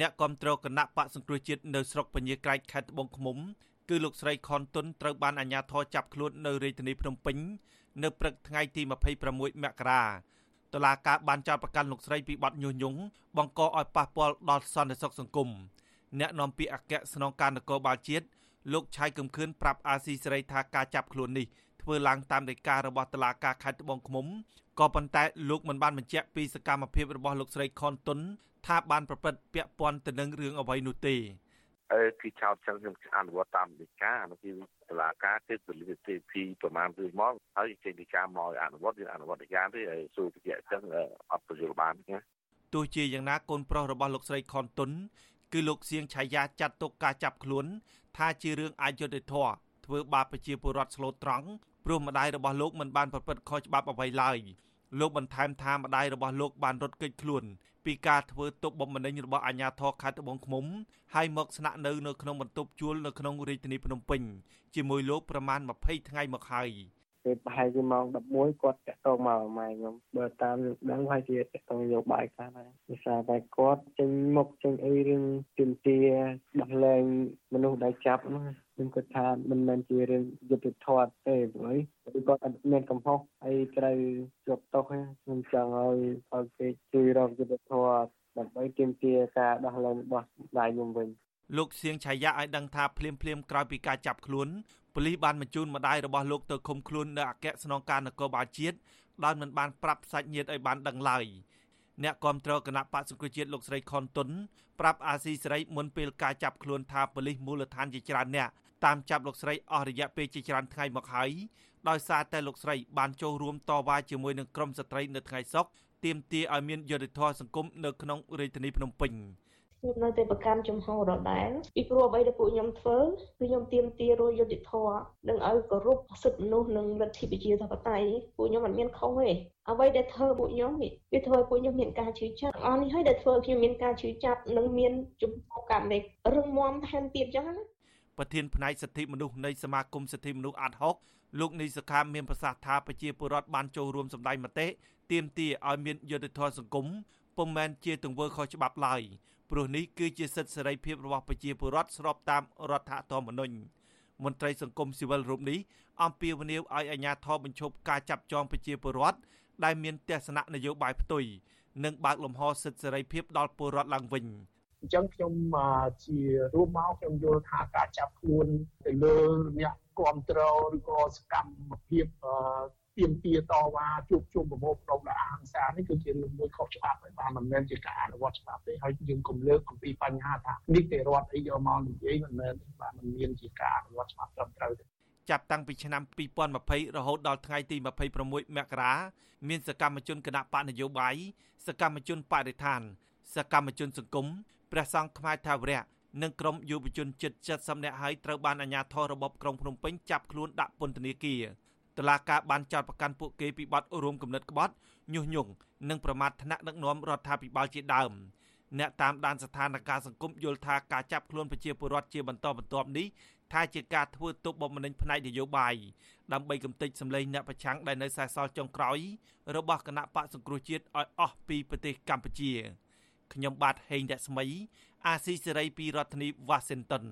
អ្នកគ្រប់គ្រងគណៈបកសង្គ្រោះជាតិនៅស្រុកពញាក្រែកខេត្តត្បូងឃ្មុំគឺលោកស្រីខនតុនត្រូវបានអាជ្ញាធរចាប់ខ្លួននៅរាជធានីភ្នំពេញនៅព្រឹកថ្ងៃទី26មករាតុលាការបានចោទប្រកាន់លោកស្រីពីបទញុះញង់បង្កឲ្យប៉ះពាល់ដល់សន្តិសុខសង្គមអ្នកនាំពាក្យអគ្គស្នងការនគរបាលជាតិលោកឆៃកំខឿនប្រាប់អាស៊ីសេរីថាការចាប់ខ្លួននេះ ធ្វើឡើងតាមដីការបស់តុលាការខេត្តត្បូងឃ្មុំក៏ប៉ុន្តែលោកមិនបានបញ្ជាក់ពីសកម្មភាពរបស់លោកស្រីខនតុនថាបានប្រព្រឹត្តពាក់ព័ន្ធទៅនឹងរឿងអ្វីនោះទេអឺគឺចោតចឹងខ្ញុំអនុវត្តតាមដីកានោះគឺតុលាការគឺពលិទ្ធទី2ប្រមាណគឺមកហើយចេញដីកាមកអនុវត្តយើងអនុវត្តដីកាទេហើយសួរតិចចឹងអត់បញ្យល់បានណាទោះជាយ៉ាងណាកូនប្រុសរបស់លោកស្រីខនតុនគឺលោកសៀងឆាយាចាត់ទុកការចាប់ខ្លួន ថាជារឿងអយុត្តិធម៌ ធ្វើបាបប្រជាពលរដ្ឋស្លូតត្រង់ព្រោះម្ដាយរបស់លោកមិនបានប្រព្រឹត្តខុសច្បាប់អ្វីឡើយលោកបន្ថែមថាម្ដាយរបស់លោកបានរត់គេចខ្លួនពីការធ្វើទុកបុកម្នេញរបស់អាជ្ញាធរខេត្តត្បូងឃ្មុំហើយមកស្នាក់នៅនៅក្នុងបន្ទប់ជួលនៅក្នុងរាជធានីភ្នំពេញជាមួយលោកប្រមាណ20ថ្ងៃមកហើយ ពេលប្រហែលជាម៉ោង11គាត់តាក់ទងមកម៉ែខ្ញុំបើតាមដឹងប្រហែលជាតាក់ទងនយោបាយខ្លះដែរដោយសារតែគាត់ចេញមុខចេញអីរឿងទាមទារដោះលែងមនុស្សដែលចាប់ហ្នឹងខ្ញុំគិតថាមិនមែនជារឿងយុត្តិធម៌ទេព្រោះអីគាត់អត់មានកំហុសអីត្រូវជាប់ទោសខ្ញុំចង់ឲ្យឲ្យគេជួយរកយុត្តិធម៌ដើម្បីទាមទារការដោះលែងរបស់ដៃខ្ញុំវិញ លោកសៀងឆាយាឲ្យដឹងថាភ្លាមភ្លាមក្រោយពីការចាប់ខ្លួនប៉ូលីសបានបញ្ជូនម្ដាយរបស់លោកទៅឃុំខ្លួននៅអគ្គស្នងការនគរបាលជាតិដោយមិនបានប្រាប់សាច់ញាតិឲ្យបានដឹងឡើយអ្នកគាំទ្រគណៈបកសង្គ្រោះជាតិលោកស្រីខុនតុនប្រាប់អាស៊ីសេរីមុនពេលការចាប់ខ្លួនថាប៉ូលីសមូលដ្ឋានជាច្រើនអ្នកតាមចាប់លោកស្រីអស់រយៈពេលជាច្រើនថ្ងៃមកហើយដោយសារតែលោកស្រីបានចូលរួមតវ៉ាជាមួយនឹងក្រុមស្ត្រីនៅថ្ងៃសុក្រទាមទារឲ្យមានយុត្តិធម៌សង្គមនៅក្នុងរាជធានីភ្នំពេញ។ ខ្ញុំនៅតែប្រកាន់ចំហដដែលពីព្រោះអ្វីដែលពួកខ្ញុំធ្វើគឺខ្ញុំទៀមទារយុត្តិធម៌និងឲ្យគោរពសិទ្ធិមនុស្សនិងលទ្ធិប្រជាធិបតេយ្យពួកខ្ញុំអត់មានខុសទេអ្វីដែលធ្វើពួកខ្ញុំវាធ្វើឲ្យពួកខ្ញុំមានការជឿចាប់អស់នេះហើយដែលធ្វើឲ្យខ្ញុំមានការជឿចាប់និងមានចំពោះកម្មនៃរឹងមាំថែមទៀតចឹងណាប្រធានផ្នែកសិទ្ធិមនុស្សនៃសមាគមសិទ្ធិមនុស្សអាត់ហុកលោកនីសខាមានប្រសាសន៍ថាប្រជាពលរដ្ឋបានចូលរួមសម្ដែងមតិទាមទារឲ្យមានយុត្តិធម៌សង្គមពុំមែនជាទង្វើខុសច្បាប់ឡើយ ព្រោះនេះគឺជាសិទ្ធិសេរីភាពរបស់ប្រជាពលរដ្ឋស្របតាមរដ្ឋធម្មនុញ្ញមន្ត្រីសង្គមស៊ីវិលរូបនេះអំពាវនាវឲ្យអាជ្ញាធរបញ្ឈប់ការចាប់ចងប្រជាពលរដ្ឋដែលមានទស្សនៈនយោបាយផ្ទុយនិងបើកលំហសិទ្ធិសេរីភាពដល់ពលរដ្ឋឡើងវិញអញ្ចឹងខ្ញុំជារួមមកខ្ញុំយល់ថាការចាប់ខ្លួនទៅលើអ្នក គ្រប់គ្រងឬក៏សកម្មភាពទៀមទាតវ៉ាជួបជុំប្រមូលផ្ដុំដោយអហិង្សានេះគឺជារឿងមួយខុសច្បាប់ហើយបាទមិនមែនជាការអនុវត្តច្បាប់ទេហើយយើងកុំលើកអំពីបញ្ហាថានីតិរដ្ឋអីយកមកនិយាយមិនមែនបាទមិនមានជាការអនុវត្តច្បាប់ត្រឹមត្រូវទេចាប់តាំងពីឆ្នាំ2020រហូតដល់ថ្ងៃទី26មករាមានសកម្មជនគណៈបកនយោបាយសកម្មជនបរិស្ថាន សកម្មជនសង្គមព្រះសង្ឃខ្មែរថាវរៈ និងក្រុមយុវជនជិត70នាក់ហើយត្រូវបានអាជ្ញាធររបបក្រុងភ្នំពេញចាប់ខ្លួនដាក់ពន្ធនាគារតឡាការបានចោទប្រកាន់ពួកគេពីបទរួមគំនិតក្បត់ញុះញង់និងប្រមាថថ្នាក់ដឹកនាំរដ្ឋាភិបាលជាដើមអ្នកតាមដានស្ថានភាពសង្គមយល់ថាការចាប់ខ្លួនប្រជាពលរដ្ឋជាបន្តបន្ទាប់នេះថាជាការធ្វើទុកបុកម្នេញផ្នែកនយោបាយដើម្បីកំទេចសម្លេងអ្នកប្រឆាំងដែលនៅសេសសល់ចុងក្រោយរបស់គណៈបកសង្គ្រោះជាតិឲ្យអស់ពីប្រទេសកម្ពុជា ខ្ញុំបាទហេងរស្មី អាស៊ីសេរីពីរដ្ឋធានី Washington